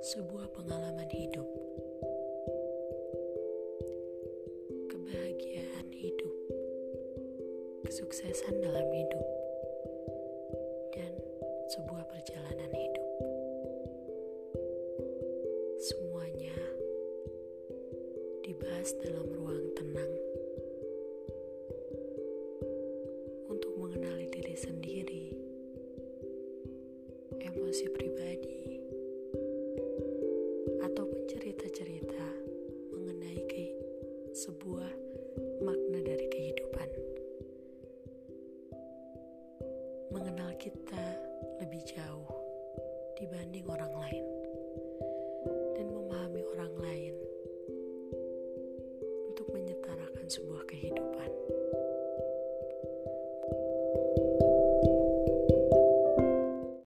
sebuah pengalaman hidup, kebahagiaan hidup, kesuksesan dalam hidup, dan sebuah perjalanan hidup. Semuanya dibahas dalam ruang tenang. Untuk mengenali diri sendiri, emosi pribadi, sebuah makna dari kehidupan. Mengenal kita lebih jauh dibanding orang lain.